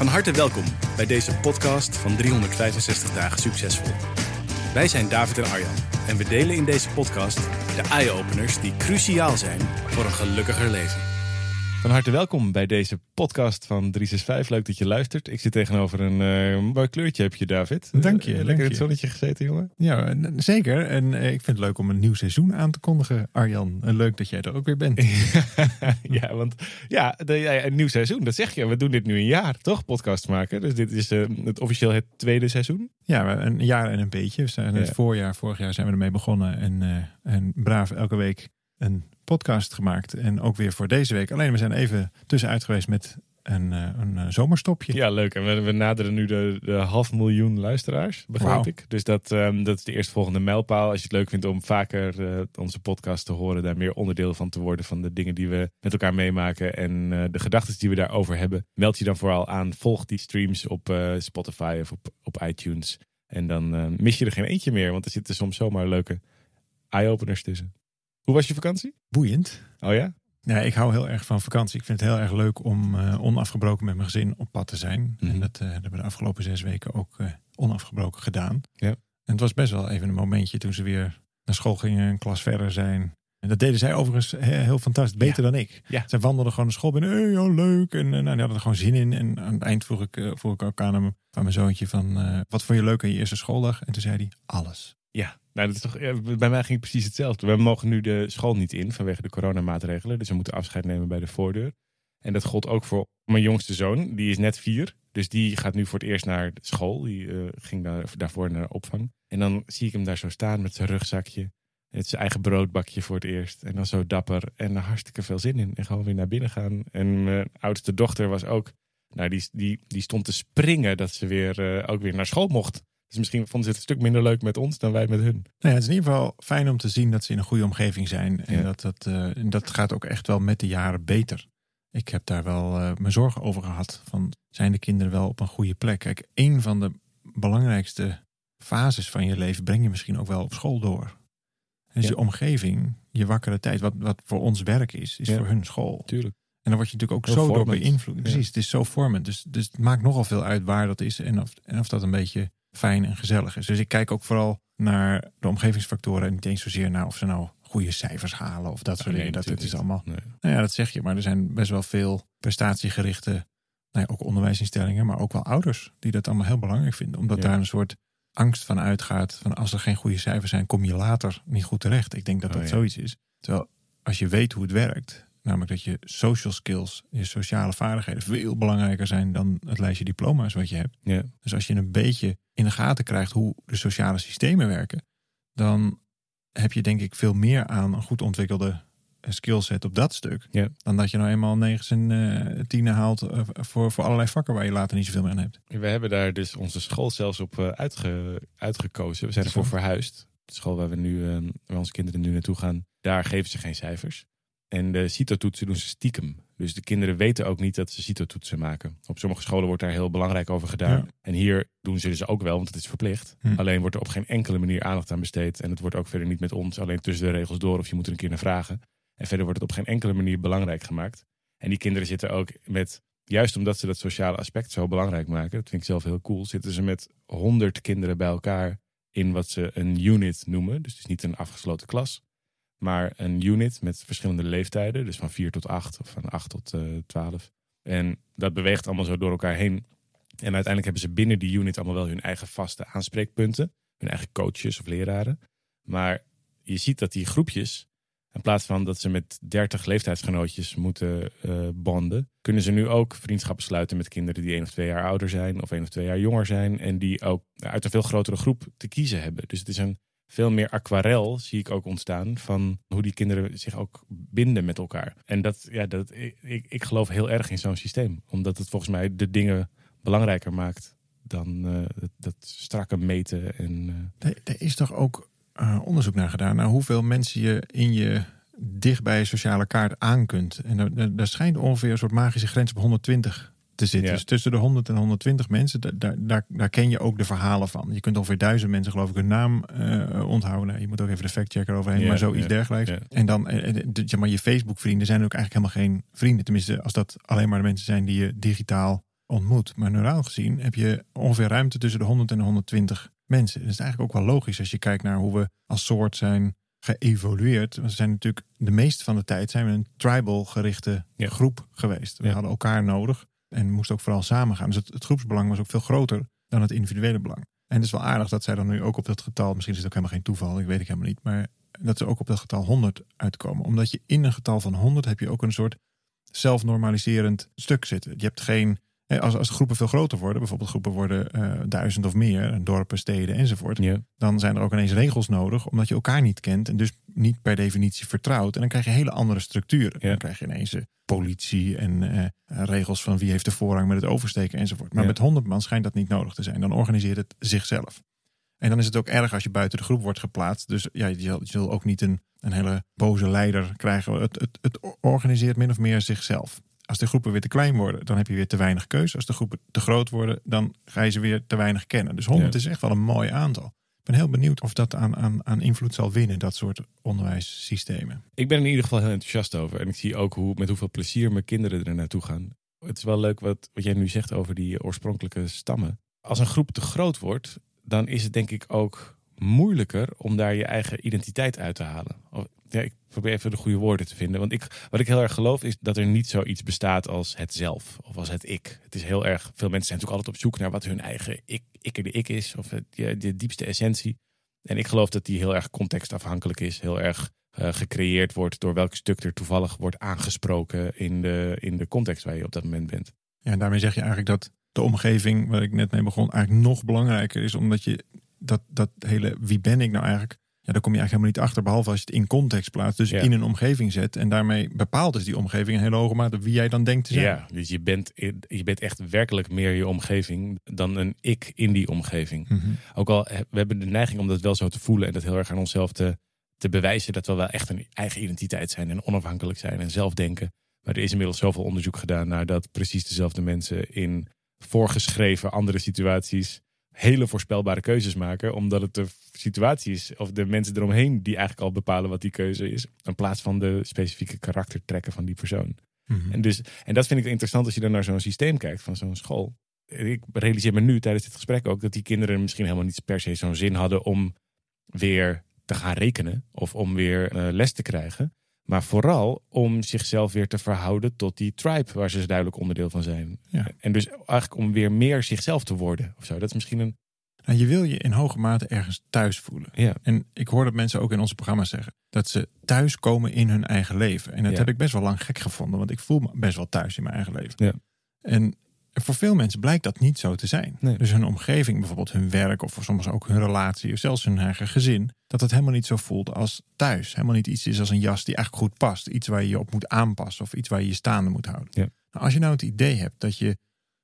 Van harte welkom bij deze podcast van 365 dagen succesvol. Wij zijn David en Arjan en we delen in deze podcast de eye-openers die cruciaal zijn voor een gelukkiger leven. Van harte welkom bij deze podcast van 365. Leuk dat je luistert. Ik zit tegenover een uh, mooi kleurtje heb je, David. Dank je. Uh, lekker in het zonnetje gezeten, jongen. Ja, zeker. En eh, ik vind het leuk om een nieuw seizoen aan te kondigen, Arjan. En leuk dat jij er ook weer bent. ja, want ja, de, ja, een nieuw seizoen, dat zeg je. We doen dit nu een jaar, toch? Podcast maken. Dus dit is het officieel het tweede seizoen. Ja, een jaar en een beetje. We zijn het Ja. voorjaar, vorig jaar zijn we ermee begonnen. En, en braaf elke week een podcast gemaakt. En ook weer voor deze week. Alleen we zijn even tussenuit geweest met een, eh, een eh, zomerstopje. Ja, leuk. En we, we naderen nu de, de half miljoen luisteraars, begrijp ik. Dus dat, ehm, dat is de eerstvolgende mijlpaal. Als je het leuk vindt om vaker eh, onze podcast te horen, daar meer onderdeel van te worden van de dingen die we met elkaar meemaken en de gedachten die we daarover hebben, meld je dan vooral aan. Volg die streams op Spotify of op, op iTunes. En dan mis je er geen eentje meer, want er zitten soms zomaar leuke eye-openers tussen. Hoe was je vakantie? Boeiend. Oh ja? Ja, ik hou heel erg van vakantie. Ik vind het heel erg leuk om eh, onafgebroken met mijn gezin op pad te zijn. Mhm. En dat eh, hebben we de afgelopen zes weken ook eh, onafgebroken gedaan. Ja. En het was best wel even een momentje toen ze weer naar school gingen, een klas verder zijn. En dat deden zij overigens he- heel fantastisch, beter dan ik. Ja. Zij wandelden gewoon de school binnen, hey, ja, leuk. En nou, die hadden er gewoon zin in. En aan het eind vroeg ik, vroeg ik ook aan hem, aan mijn zoontje van, wat vond je leuk aan je eerste schooldag? En toen zei hij, alles. Ja, nou, dat is toch, bij mij ging het precies hetzelfde. We mogen nu de school niet in vanwege de coronamaatregelen. Dus we moeten afscheid nemen bij de voordeur. En dat gold ook voor mijn jongste zoon. Die is net vier. Dus die gaat nu voor het eerst naar school. Die eh, ging daar, daarvoor naar opvang. En dan zie ik hem daar zo staan met zijn rugzakje. Het zijn eigen broodbakje voor het eerst. En dan zo dapper. En er hartstikke veel zin in. En gewoon weer naar binnen gaan. En mijn oudste dochter was ook... Nou, die, die, die stond te springen dat ze weer, eh, ook weer naar school mocht. Dus misschien vonden ze het een stuk minder leuk met ons dan wij met hun. Nou ja, het is in ieder geval fijn om te zien dat ze in een goede omgeving zijn. En Ja. dat, dat, eh, dat gaat ook echt wel met de jaren beter. Ik heb daar wel eh, mijn zorgen over gehad. Van, zijn de kinderen wel op een goede plek? Kijk, een van de belangrijkste fases van je leven breng je misschien ook wel op school door. Dus Ja. je omgeving, je wakkere tijd, wat, wat voor ons werk is, is Ja. voor hun school. Tuurlijk. En dan word je natuurlijk ook Heel zo door beïnvloed. Ja. Precies, het is zo vormend. Dus, dus het maakt nogal veel uit waar dat is en of, en of dat een beetje fijn en gezellig is. Dus ik kijk ook vooral naar de omgevingsfactoren en niet eens zozeer naar of ze nou goede cijfers halen of dat soort dingen. Dat het is allemaal. Nee. Nou ja, dat zeg je, maar er zijn best wel veel prestatiegerichte, nou ja, ook onderwijsinstellingen, maar ook wel ouders die dat allemaal heel belangrijk vinden. Omdat Ja. daar een soort angst van uitgaat van als er geen goede cijfers zijn, kom je later niet goed terecht. Ik denk dat Oh, dat ja. zoiets is. Terwijl als je weet hoe het werkt, namelijk dat je social skills, je sociale vaardigheden veel belangrijker zijn dan het lijstje diploma's wat je hebt. Ja. Dus als je een beetje in de gaten krijgt hoe de sociale systemen werken, dan heb je denk ik veel meer aan een goed ontwikkelde skillset op dat stuk. Ja. Dan dat je nou eenmaal negens en eh tienen haalt eh, voor, voor allerlei vakken waar je later niet zoveel meer aan hebt. We hebben daar dus onze school zelfs op eh, uitge, uitgekozen. We zijn ervoor verhuisd. De school waar we nu, eh, waar onze kinderen nu naartoe gaan, daar geven ze geen cijfers. En de CITO-toetsen doen ze stiekem. Dus de kinderen weten ook niet dat ze CITO-toetsen maken. Op sommige scholen wordt daar heel belangrijk over gedaan. Ja. En hier doen ze dus ook wel, want het is verplicht. Hm. Alleen wordt er op geen enkele manier aandacht aan besteed. En het wordt ook verder niet met ons, alleen tussen de regels door. Of je moet er een keer naar vragen. En verder wordt het op geen enkele manier belangrijk gemaakt. En die kinderen zitten ook met, juist omdat ze dat sociale aspect zo belangrijk maken, dat vind ik zelf heel cool, zitten ze met honderd kinderen bij elkaar in wat ze een unit noemen. Dus het is niet een afgesloten klas, maar een unit met verschillende leeftijden. Dus van 4 tot 8 of van 8 tot eh 12. En dat beweegt allemaal zo door elkaar heen. En uiteindelijk hebben ze binnen die unit allemaal wel hun eigen vaste aanspreekpunten. Hun eigen coaches of leraren. Maar je ziet dat die groepjes, in plaats van dat ze met 30 leeftijdsgenootjes moeten eh, bonden, kunnen ze nu ook vriendschappen sluiten met kinderen die één of twee jaar ouder zijn of één of twee jaar jonger zijn. En die ook uit een veel grotere groep te kiezen hebben. Dus het is een veel meer aquarel zie ik ook ontstaan van hoe die kinderen zich ook binden met elkaar. En dat, ja, dat, ik, ik geloof heel erg in zo'n systeem, omdat het volgens mij de dingen belangrijker maakt dan uh, dat, strakke meten. En, uh... er, is toch ook uh, onderzoek naar gedaan naar hoeveel mensen je in je dicht bij je sociale kaart aan kunt. En daar schijnt ongeveer een soort magische grens op 120 te zitten. Dus tussen de 100 en 120 mensen, daar, daar, daar ken je ook de verhalen van. Je kunt ongeveer duizend mensen geloof ik hun naam uh, onthouden. Nou, je moet ook even de factchecker overheen, maar zoiets dergelijks. En dan, uh, maar je Facebook vrienden zijn ook eigenlijk helemaal geen vrienden. Tenminste, als dat alleen maar de mensen zijn die je digitaal ontmoet. Maar neuraal gezien heb je ongeveer ruimte tussen de 100 en de 120 mensen. Dat is eigenlijk ook wel logisch als je kijkt naar hoe we als soort zijn geëvolueerd. We zijn natuurlijk de meeste van de tijd zijn we een tribal gerichte groep geweest. We hadden elkaar nodig en moesten ook vooral samen gaan. Dus het, het, groepsbelang was ook veel groter dan het individuele belang. En het is wel aardig dat zij dan nu ook op dat getal, misschien is het ook helemaal geen toeval, ik weet het helemaal niet, maar dat ze ook op dat getal 100 uitkomen. Omdat je in een getal van 100 heb je ook een soort zelfnormaliserend stuk zitten. Je hebt geen als, als de groepen veel groter worden, bijvoorbeeld groepen worden uh, duizend of meer, dorpen, steden enzovoort, dan zijn er ook ineens regels nodig, omdat je elkaar niet kent en dus niet per definitie vertrouwt. En dan krijg je hele andere structuren. Dan krijg je ineens uh, politie en uh, regels van wie heeft de voorrang met het oversteken enzovoort. Maar met honderd man schijnt dat niet nodig te zijn. Dan organiseert het zichzelf. En dan is het ook erg als je buiten de groep wordt geplaatst. Dus ja, je, zult ook niet een, een hele boze leider krijgen. Het, het, het organiseert min of meer zichzelf. Als de groepen weer te klein worden, dan heb je weer te weinig keuze. Als de groepen te groot worden, dan ga je ze weer te weinig kennen. Dus 100 is echt wel een mooi aantal. Ik ben heel benieuwd of dat aan, aan, aan invloed zal winnen, dat soort onderwijssystemen. Ik ben in ieder geval heel enthousiast over. En ik zie ook hoe, met hoeveel plezier mijn kinderen er naartoe gaan. Het is wel leuk wat, wat jij nu zegt over die oorspronkelijke stammen. Als een groep te groot wordt, dan is het denk ik ook moeilijker om daar je eigen identiteit uit te halen. Ja, ik probeer even de goede woorden te vinden. Want ik, wat ik heel erg geloof is dat er niet zoiets bestaat als het zelf of als het ik. Het is heel erg, veel mensen zijn natuurlijk altijd op zoek naar wat hun eigen ik, ik de ik is of de, de diepste essentie. En ik geloof dat die heel erg contextafhankelijk is, heel erg uh, gecreëerd wordt door welk stuk er toevallig wordt aangesproken in de, in de context waar je op dat moment bent. Ja, en daarmee zeg je eigenlijk dat de omgeving waar ik net mee begon eigenlijk nog belangrijker is, omdat je dat, dat hele wie ben ik nou eigenlijk ja, daar kom je eigenlijk helemaal niet achter, behalve als je het in context plaatst. Dus in een omgeving zet. En daarmee bepaalt dus die omgeving een hele hoge mate wie jij dan denkt te zijn. Ja, dus je bent, je bent echt werkelijk meer je omgeving dan een ik in die omgeving. Mhm. Ook al we hebben de neiging om dat wel zo te voelen en dat heel erg aan onszelf te, te bewijzen dat we wel echt een eigen identiteit zijn en onafhankelijk zijn en zelf denken. Maar er is inmiddels zoveel onderzoek gedaan naar dat precies dezelfde mensen in voorgeschreven andere situaties hele voorspelbare keuzes maken. Omdat het de situatie is, of de mensen eromheen, die eigenlijk al bepalen wat die keuze is. In plaats van de specifieke karaktertrekken van die persoon. Mhm. En, dus, en dat vind ik interessant als je dan naar zo'n systeem kijkt van zo'n school. Ik realiseer me nu tijdens dit gesprek ook dat die kinderen misschien helemaal niet per se zo'n zin hadden om weer te gaan rekenen of om weer uh, les te krijgen. Maar vooral om zichzelf weer te verhouden tot die tribe waar ze duidelijk onderdeel van zijn. Ja. En dus eigenlijk om weer meer zichzelf te worden of zo. Dat is misschien een. Nou, je wil je in hoge mate ergens thuis voelen. Ja. En ik hoor dat mensen ook in onze programma's zeggen dat ze thuis komen in hun eigen leven. En dat Ja. heb ik best wel lang gek gevonden, want ik voel me best wel thuis in mijn eigen leven. Ja. En voor veel mensen blijkt dat niet zo te zijn. Nee. Dus hun omgeving, bijvoorbeeld hun werk of voor sommigen ook hun relatie of zelfs hun eigen gezin, dat het helemaal niet zo voelt als thuis. Helemaal niet iets is als een jas die eigenlijk goed past. Iets waar je je op moet aanpassen of iets waar je je staande moet houden. Ja. Nou, als je nou het idee hebt dat je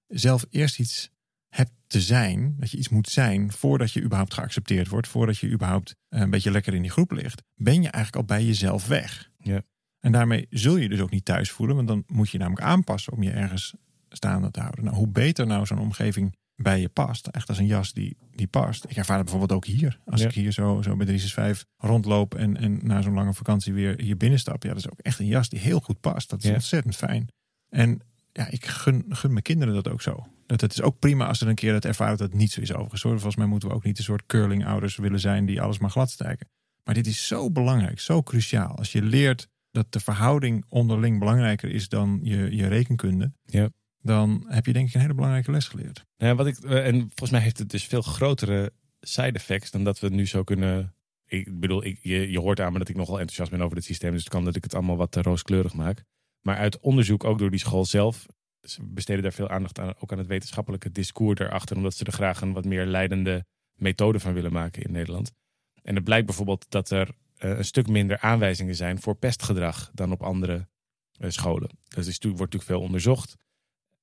zelf eerst iets hebt te zijn, dat je iets moet zijn voordat je überhaupt geaccepteerd wordt, voordat je überhaupt eh, een beetje lekker in die groep ligt, ben je eigenlijk al bij jezelf weg. Ja. En daarmee zul je dus ook niet thuis voelen, want dan moet je namelijk aanpassen om je ergens staande te houden. Nou, hoe beter nou zo'n omgeving bij je past, echt als een jas die, die past. Ik ervaar het bijvoorbeeld ook hier. Als Ja. ik hier zo, zo bij 365 rondloop en, en na zo'n lange vakantie weer hier binnenstap. Ja, dat is ook echt een jas die heel goed past. Dat is Ja. ontzettend fijn. En ja, ik gun, gun mijn kinderen dat ook zo. Dat het is ook prima als ze een keer het ervaren dat het niet zo is overigens. hoor. Volgens mij moeten we ook niet een soort curling ouders willen zijn die alles maar glad stijken. Maar dit is zo belangrijk, zo cruciaal. Als je leert dat de verhouding onderling belangrijker is dan je, je rekenkunde. Ja. Dan heb je denk ik een hele belangrijke les geleerd. Ja, wat ik, eh, en volgens mij heeft het dus veel grotere side effects dan dat we nu zo kunnen. Ik bedoel, ik, je, je hoort aan me dat ik nogal enthousiast ben over dit systeem. Dus het kan dat ik het allemaal wat te rooskleurig maak. Maar uit onderzoek, ook door die school zelf, ze besteden daar veel aandacht aan. Ook aan het wetenschappelijke discours daarachter. Omdat ze er graag een wat meer leidende methode van willen maken in Nederland. En het blijkt bijvoorbeeld dat er eh, een stuk minder aanwijzingen zijn voor pestgedrag dan op andere eh, scholen. Dus er wordt natuurlijk veel onderzocht.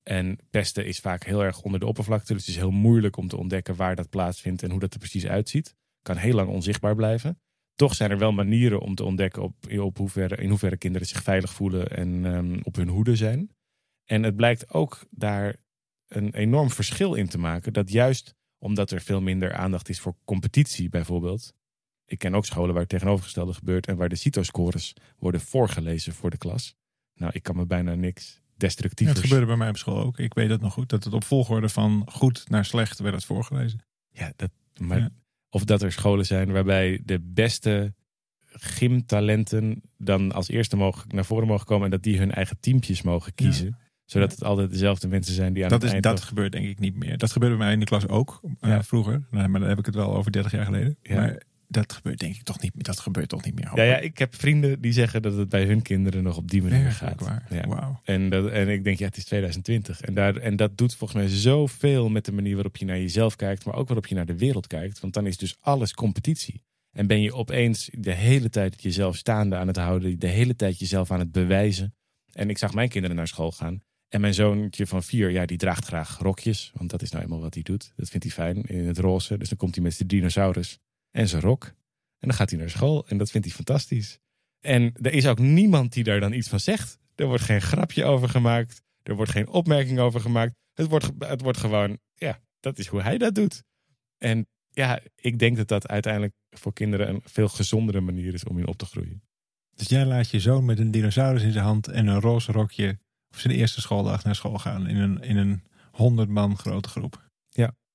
En pesten is vaak heel erg onder de oppervlakte. Dus het is heel moeilijk om te ontdekken waar dat plaatsvindt en hoe dat er precies uitziet. Kan heel lang onzichtbaar blijven. Toch zijn er wel manieren om te ontdekken op, op hoeverre, in hoeverre kinderen zich veilig voelen en ehm, op hun hoede zijn. En het blijkt ook daar een enorm verschil in te maken. Dat juist omdat er veel minder aandacht is voor competitie bijvoorbeeld. Ik ken ook scholen waar het tegenovergestelde gebeurt en waar de CITO-scores worden voorgelezen voor de klas. Nou, ik kan me bijna niks destructiefs. Het gebeurde bij mij op school ook. Ik weet het nog goed. Dat het op volgorde van goed naar slecht werd het voorgelezen. Ja, dat, maar, Ja. Of dat er scholen zijn waarbij de beste gymtalenten dan als eerste mogen, naar voren mogen komen en dat die hun eigen teampjes mogen kiezen. Zodat het altijd dezelfde mensen zijn die aan Dat, het is, eind dat gebeurt denk ik niet meer. Dat gebeurde bij mij in de klas ook eh, vroeger. Nou, maar dan heb ik het wel over 30 jaar geleden. Maar dat gebeurt denk ik toch niet meer. Dat gebeurt toch niet meer. Ja, ja, ik heb vrienden die zeggen dat het bij hun kinderen nog op die manier gaat. waar. Ja. Wauw. En, dat, en ik denk, ja, het is 2020. En, daar, en dat doet volgens mij zoveel met de manier waarop je naar jezelf kijkt, maar ook waarop je naar de wereld kijkt. Want dan is dus alles competitie. En ben je opeens de hele tijd jezelf staande aan het houden, de hele tijd jezelf aan het bewijzen. En ik zag mijn kinderen naar school gaan. En mijn zoontje van vier, ja, die draagt graag rokjes. Want dat is nou eenmaal wat hij doet. Dat vindt hij fijn in het roze. Dus dan komt hij met zijn dinosaurus en zijn rok. En dan gaat hij naar school en dat vindt hij fantastisch. En er is ook niemand die daar dan iets van zegt. Er wordt geen grapje over gemaakt. Er wordt geen opmerking over gemaakt. Het wordt, het wordt gewoon, ja, dat is hoe hij dat doet. En ja, ik denk dat dat uiteindelijk voor kinderen een veel gezondere manier is om in op te groeien. Dus jij laat je zoon met een dinosaurus in zijn hand en een roze rokje op zijn eerste schooldag naar school gaan. In een, in een 100 man grote groep.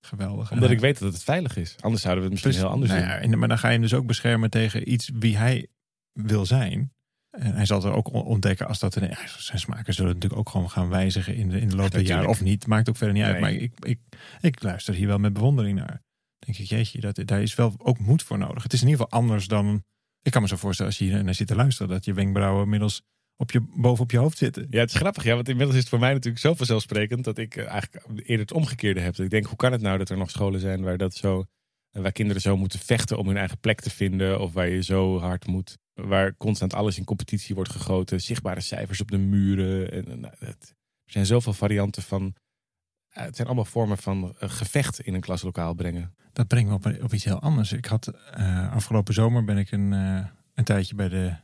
Geweldig. Omdat ik weet dat het veilig is. Anders zouden we het misschien heel anders nou doen. ja, maar dan ga je hem dus ook beschermen tegen iets wie hij wil zijn. En hij zal het ook on- ontdekken als dat... Ja, zijn smaken zullen natuurlijk ook gewoon gaan wijzigen in de, in de loop der jaren. Of niet, maakt ook verder niet uit. Maar ik, ik, ik luister hier wel met bewondering naar. denk ik, jeetje, dat, daar is wel ook moed voor nodig. Het is in ieder geval anders dan... Ik kan me zo voorstellen als je hier naar zit te luisteren... dat je wenkbrauwen inmiddels op je, boven op je hoofd zitten. Ja, het is grappig, ja, want inmiddels is het voor mij natuurlijk zo vanzelfsprekend dat ik eh, eigenlijk eerder het omgekeerde heb. Dat ik denk, hoe kan het nou dat er nog scholen zijn waar dat zo, eh, waar kinderen zo moeten vechten om hun eigen plek te vinden, of waar je zo hard moet, waar constant alles in competitie wordt gegoten, zichtbare cijfers op de muren. En, en, nou, het- er zijn zoveel varianten van. eh, het zijn allemaal vormen van gevecht in een klaslokaal brengen. Dat brengt me op, op iets heel anders. Ik had eh, afgelopen zomer ben ik een, een tijdje bij de,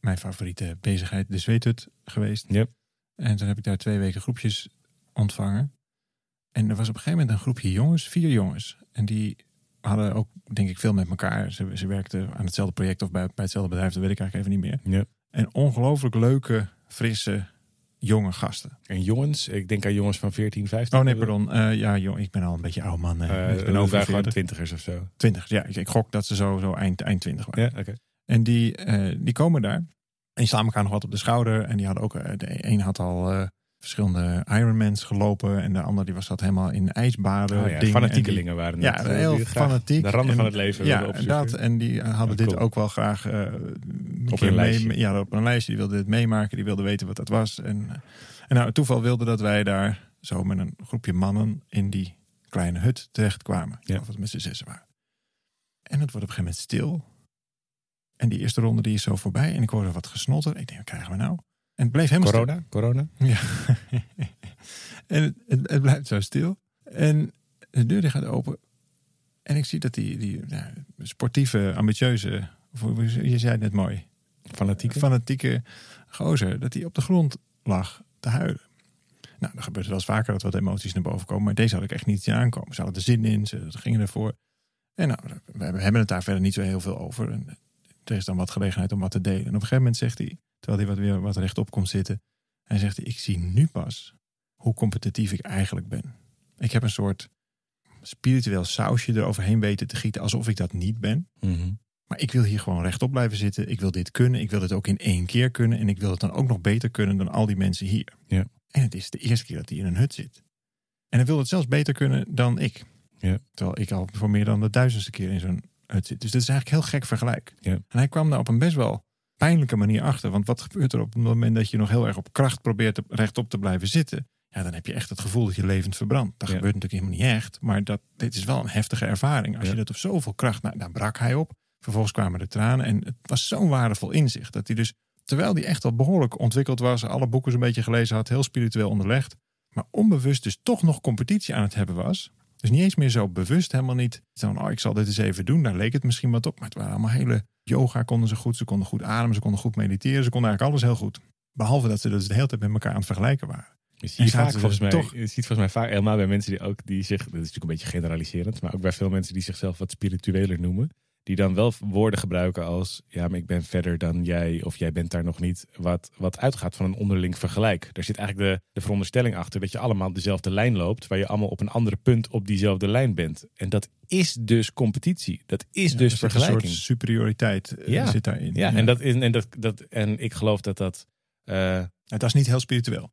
mijn favoriete bezigheid, de Zweethut, geweest. Yep. En toen heb ik daar twee weken groepjes ontvangen. En er was op een gegeven moment een groepje jongens, vier jongens. En die hadden ook, denk ik, veel met elkaar. Ze, ze werkten aan hetzelfde project of bij, bij hetzelfde bedrijf, dat weet ik eigenlijk even niet meer. Ja. En ongelooflijk leuke, frisse, jonge gasten. En jongens, ik denk aan jongens van 14, 15. Oh nee, pardon. Eh, ja, jong, ik ben al een beetje oude man. Uh, ik ben over gewoon 40. twintigers of zo. 20. Ja, ik, ik gok dat ze zo, zo eind, eind 20 waren. Ja, oké. En die, eh, die komen daar. En die slaan elkaar nog wat op de schouder. En die hadden ook, eh, de een had al eh, verschillende Ironmans gelopen. En de ander die was dat helemaal in ijsbaden. Oh ja, fanatiekelingen waren En het. Ja, heel fanatiek. De randen En- van het leven Ja, opzoeken. inderdaad. En die hadden Ja, dit cool. ook wel graag een Op een mee- lijstje. Ja, op een lijstje. Die wilden dit meemaken. Die wilden weten wat dat was. En, en nou, het toeval wilde dat wij daar zo met een groepje mannen in die kleine hut terechtkwamen. Ja. Of het met z'n zessen waren. En het wordt op een gegeven moment stil. En die eerste ronde die is zo voorbij. En ik hoorde wat gesnotter. Ik denk, wat krijgen we nou? En het bleef helemaal Corona? Corona? Ja. en het, het, het blijft zo stil. En de deur die gaat open. En ik zie dat die, die ja, sportieve, ambitieuze... Of, je zei het net mooi Fanatieke? fanatieke gozer, dat hij op de grond lag te huilen. Nou, dan gebeurt het wel eens vaker dat wat emoties naar boven komen. Maar deze had ik echt niet zien aankomen. Ze hadden er zin in, ze gingen ervoor. En nou, we hebben het daar verder niet zo heel veel over. En er is dan wat gelegenheid om wat te delen. En op een gegeven moment zegt hij, terwijl hij wat weer wat rechtop komt zitten. Hij zegt, ik zie nu pas hoe competitief ik eigenlijk ben. Ik heb een soort spiritueel sausje eroverheen weten te gieten, alsof ik dat niet ben. Mhm. Maar ik wil hier gewoon rechtop blijven zitten. Ik wil dit kunnen. Ik wil het ook in één keer kunnen. En ik wil het dan ook nog beter kunnen dan al die mensen hier. Ja. En het is de eerste keer dat hij in een hut zit. En hij wil het zelfs beter kunnen dan ik. Ja. Terwijl ik al voor meer dan de duizendste keer in zo'n Dus dat is eigenlijk een heel gek vergelijk. Ja. En hij kwam daar op een best wel pijnlijke manier achter. Want wat gebeurt er op het moment dat je nog heel erg op kracht probeert te- rechtop te blijven zitten? Ja, dan heb je echt het gevoel dat je levend verbrandt. Dat Ja. gebeurt natuurlijk helemaal niet echt. Maar dat, dit is wel een heftige ervaring. Als Ja. je dat op zoveel kracht... Nou, daar brak hij op. Vervolgens kwamen de tranen. En het was zo'n waardevol inzicht. Dat hij dus, terwijl hij echt al behoorlijk ontwikkeld was... alle boeken zo'n beetje gelezen had, heel spiritueel onderlegd... maar onbewust dus toch nog competitie aan het hebben was... Dus niet eens meer zo bewust, helemaal niet. Van, oh, ik zal dit eens even doen. Daar leek het misschien wat op. Maar het waren allemaal hele yoga, konden ze goed. Ze konden goed ademen, ze konden goed mediteren. Ze konden eigenlijk alles heel goed. Behalve dat ze dus de hele tijd met elkaar aan het vergelijken waren. Je ziet, vaak, volgens mij, toch- je ziet volgens mij vaak helemaal bij mensen die ook die zich, dat is natuurlijk een beetje generaliserend, maar ook bij veel mensen die zichzelf wat spiritueler noemen, die dan wel woorden gebruiken als ja, maar ik ben verder dan jij of jij bent daar nog niet, wat, wat uitgaat van een onderling vergelijk. Daar zit eigenlijk de, de veronderstelling achter dat je allemaal dezelfde lijn loopt, waar je allemaal op een andere punt op diezelfde lijn bent. En dat is dus competitie. Dat is Ja, dus er vergelijking. Een soort superioriteit eh, Ja. zit daarin. Ja, en, dat is, en, dat, dat, en ik geloof dat dat eh, Het was niet heel spiritueel.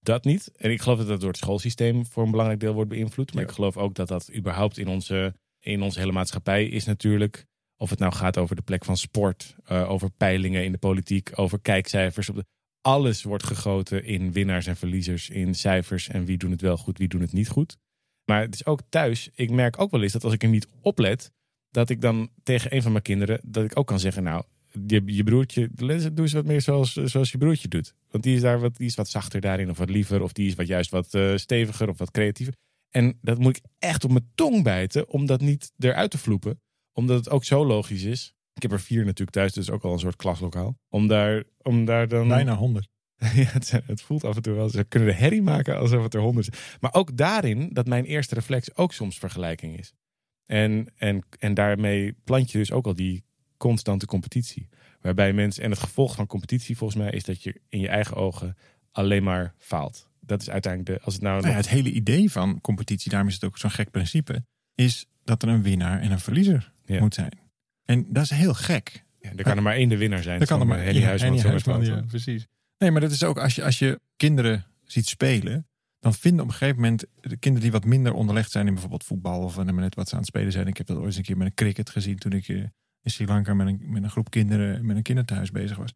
Dat niet. En ik geloof dat dat door het schoolsysteem voor een belangrijk deel wordt beïnvloed. Maar ik geloof ook dat dat überhaupt in onze, in onze hele maatschappij is natuurlijk. Of het nou gaat over de plek van sport, eh, over peilingen in de politiek, over kijkcijfers. Op de, alles wordt gegoten in winnaars en verliezers, in cijfers en wie doen het wel goed, wie doen het niet goed. Maar het is ook thuis. Ik merk ook wel eens dat als ik er niet oplet, dat ik dan tegen een van mijn kinderen, dat ik ook kan zeggen, nou, je, je broertje, doe eens wat meer zoals, zoals je broertje doet. Want die is, daar wat, die is wat zachter daarin, of wat liever, of die is wat juist wat eh, steviger of wat creatiever. En dat moet ik echt op mijn tong bijten om dat niet eruit te vloepen. Omdat het ook zo logisch is. Ik heb er vier natuurlijk thuis, dus ook al een soort klaslokaal. Om daar, om daar dan... Bijna honderd. Ja, het, het voelt af en toe wel. Ze kunnen de herrie maken alsof het er honderd zijn. Maar ook daarin dat mijn eerste reflex ook soms vergelijking is. En, en, en daarmee plant je dus ook al die constante competitie. Waarbij mensen, en het gevolg van competitie volgens mij is dat je in je eigen ogen alleen maar faalt. Dat is uiteindelijk de, als het nou, Nou ja, nog- het hele idee van competitie, daarom is het ook zo'n gek principe, is dat er een winnaar en een verliezer Ja. moet zijn. En dat is heel gek. ja, er kan er maar één de winnaar zijn. Dan kan er maar ja, Huisman, Huisman, ja, precies. Nee, maar dat is ook als je, als je kinderen ziet spelen, dan vinden op een gegeven moment de kinderen die wat minder onderlegd zijn in bijvoorbeeld voetbal of net wat ze aan het spelen zijn. Ik heb dat ooit eens een keer met een cricket gezien toen ik eh, in Sri Lanka met een, met een groep kinderen met een kinderthuis bezig was.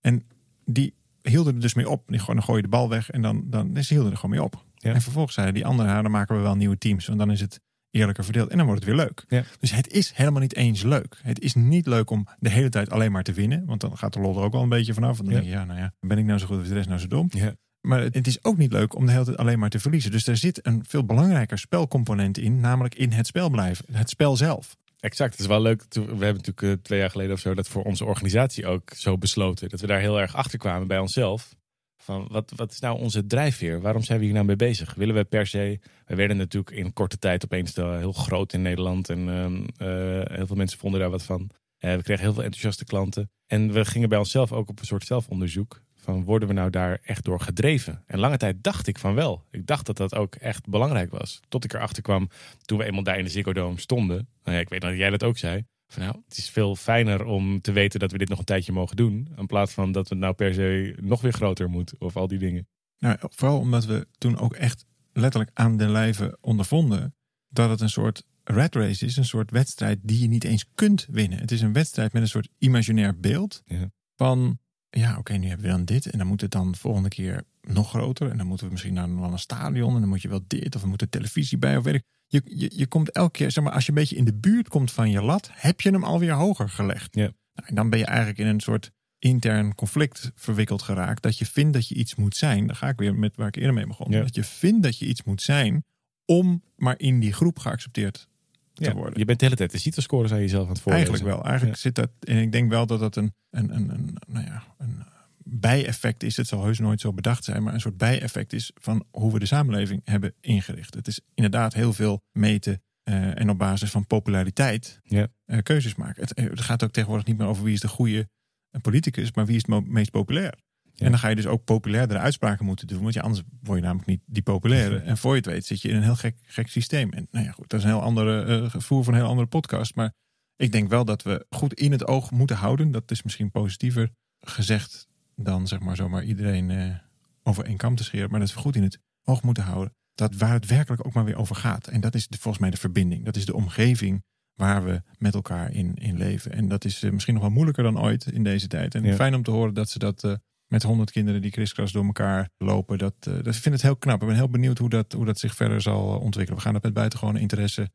En die hielden er dus mee op. Die gewoon, dan gooi je de bal weg en dan, dan ze hielden er gewoon mee op. Ja. En vervolgens zeiden die anderen, "Ja, dan maken we wel nieuwe teams, want dan is het eerlijker verdeeld en dan wordt het weer leuk. Ja. Dus het is helemaal niet eens leuk. Het is niet leuk om de hele tijd alleen maar te winnen, want dan gaat de lol er ook wel een beetje vanaf. Dan Ja. denk je, ja, nou ja, ben ik nou zo goed of is de rest nou zo dom? Ja. Maar het het is ook niet leuk om de hele tijd alleen maar te verliezen. Dus er zit een veel belangrijker spelcomponent in, namelijk in het spel blijven. Het spel zelf. Exact, het is wel leuk. We hebben natuurlijk eh, twee jaar geleden of zo dat voor onze organisatie ook zo besloten. Dat we daar heel erg achter kwamen bij onszelf. Van wat, wat is nou onze drijfveer? Waarom zijn we hier nou mee bezig? Willen we per se. We werden natuurlijk in korte tijd opeens heel groot in Nederland. En ehm, eh, heel veel mensen vonden daar wat van. Eh, we kregen heel veel enthousiaste klanten. En we gingen bij onszelf ook op een soort zelfonderzoek. Van worden we nou daar echt door gedreven? En lange tijd dacht ik van wel. Ik dacht dat dat ook echt belangrijk was. Tot ik erachter kwam toen we eenmaal daar in de Ziggo Dome stonden. Nou ja, ik weet dat jij dat ook zei. Van nou, het is veel fijner om te weten dat we dit nog een tijdje mogen doen. In plaats van dat het nou per se nog weer groter moet. Of al die dingen. Nou, vooral omdat we toen ook echt letterlijk aan de lijve ondervonden dat het een soort rat race is. Een soort wedstrijd die je niet eens kunt winnen. Het is een wedstrijd met een soort imaginair beeld Ja. van... Ja, oké, nu hebben we dan dit. En dan moet het dan volgende keer nog groter. En dan moeten we misschien naar een stadion. En dan moet je wel dit. Of er moet er televisie bij. Of weet ik. Je, je, je komt elke keer, zeg maar, als je een beetje in de buurt komt van je lat, heb je hem alweer hoger gelegd. Ja. Nou, en dan ben je eigenlijk in een soort intern conflict verwikkeld geraakt. Dat je vindt dat je iets moet zijn. Dan ga ik weer met waar ik eerder mee begon. Ja. Dat je vindt dat je iets moet zijn om maar in die groep geaccepteerd te Ja, worden. je bent de hele tijd de CITO-scores aan jezelf aan het voorlezen. Eigenlijk wel. Eigenlijk zit dat. En ik denk wel dat dat een, een, een, een, nou ja, een bijeffect is. Het zal heus nooit zo bedacht zijn, maar een soort bijeffect is van hoe we de samenleving hebben ingericht. Het is inderdaad heel veel meten eh, en op basis van populariteit Ja. eh, keuzes maken. Het, het gaat ook tegenwoordig niet meer over wie is de goede eh, politicus, maar wie is het meest populair. En dan ga je dus ook populairdere uitspraken moeten doen. Want ja, anders word je namelijk niet die populaire. En voor je het weet zit je in een heel gek, gek systeem. En nou ja, goed, dat is een heel andere eh gevoel van een heel andere podcast. Maar ik denk wel dat we goed in het oog moeten houden. Dat is misschien positiever gezegd dan zeg maar zomaar iedereen eh, over één kam te scheren. Maar dat we goed in het oog moeten houden. Dat waar het werkelijk ook maar weer over gaat. En dat is de, volgens mij de verbinding. Dat is de omgeving waar we met elkaar in, in leven. En dat is eh, misschien nog wel moeilijker dan ooit in deze tijd. En Ja. fijn om te horen dat ze dat met honderd kinderen die kriskras door elkaar lopen. Dat, uh, dat ik vind het heel knap. Ik ben heel benieuwd hoe dat, hoe dat zich verder zal ontwikkelen. We gaan dat met buitengewone interesse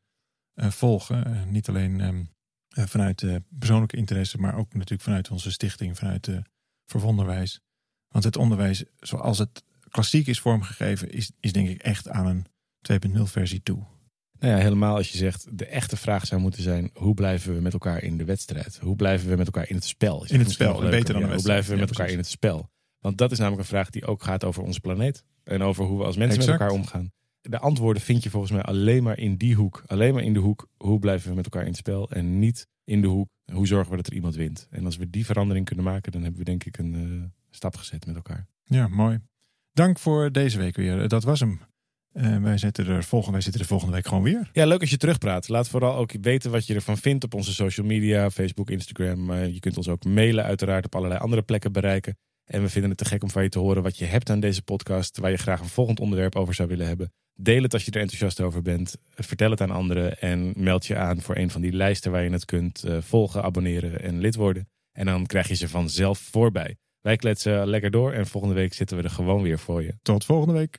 uh, volgen. niet alleen um, vanuit persoonlijke interesse, maar ook natuurlijk vanuit onze stichting, vanuit de Verwonderwijs. Want het onderwijs, zoals het klassiek is vormgegeven, is, is denk ik echt aan een 2.0 versie toe. Nou ja, helemaal als je zegt, de echte vraag zou moeten zijn: hoe blijven we met elkaar in de wedstrijd? Hoe blijven we met elkaar in het spel? in het spel, beter dan ja, Hoe blijven we met elkaar in het spel? Want dat is namelijk een vraag die ook gaat over onze planeet. En over hoe we als mensen met elkaar omgaan. De antwoorden vind je volgens mij alleen maar in die hoek. Alleen maar in de hoek, hoe blijven we met elkaar in het spel? En niet in de hoek, hoe zorgen we dat er iemand wint? En als we die verandering kunnen maken, dan hebben we denk ik een uh, stap gezet met elkaar. Ja, mooi. Dank voor deze week weer. Dat was hem. Uh, wij, zitten er volgende, wij zitten er volgende week gewoon weer. Ja, leuk als je terugpraat. Laat vooral ook weten wat je ervan vindt op onze social media, Facebook, Instagram. Uh, je kunt ons ook mailen, uiteraard op allerlei andere plekken bereiken. En we vinden het te gek om van je te horen wat je hebt aan deze podcast, waar je graag een volgend onderwerp over zou willen hebben. Deel het als je er enthousiast over bent. Vertel het aan anderen en meld je aan voor een van die lijsten waar je het kunt uh, volgen, abonneren en lid worden. En dan krijg je ze vanzelf voorbij. Wij kletsen lekker door en volgende week zitten we er gewoon weer voor je. Tot volgende week.